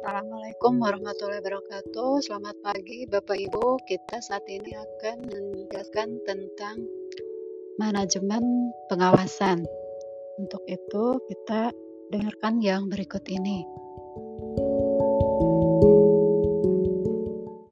Assalamualaikum warahmatullahi wabarakatuh. Selamat pagi Bapak Ibu. Kita saat ini akan menjelaskan tentang manajemen pengawasan. Untuk itu kita dengarkan yang berikut ini.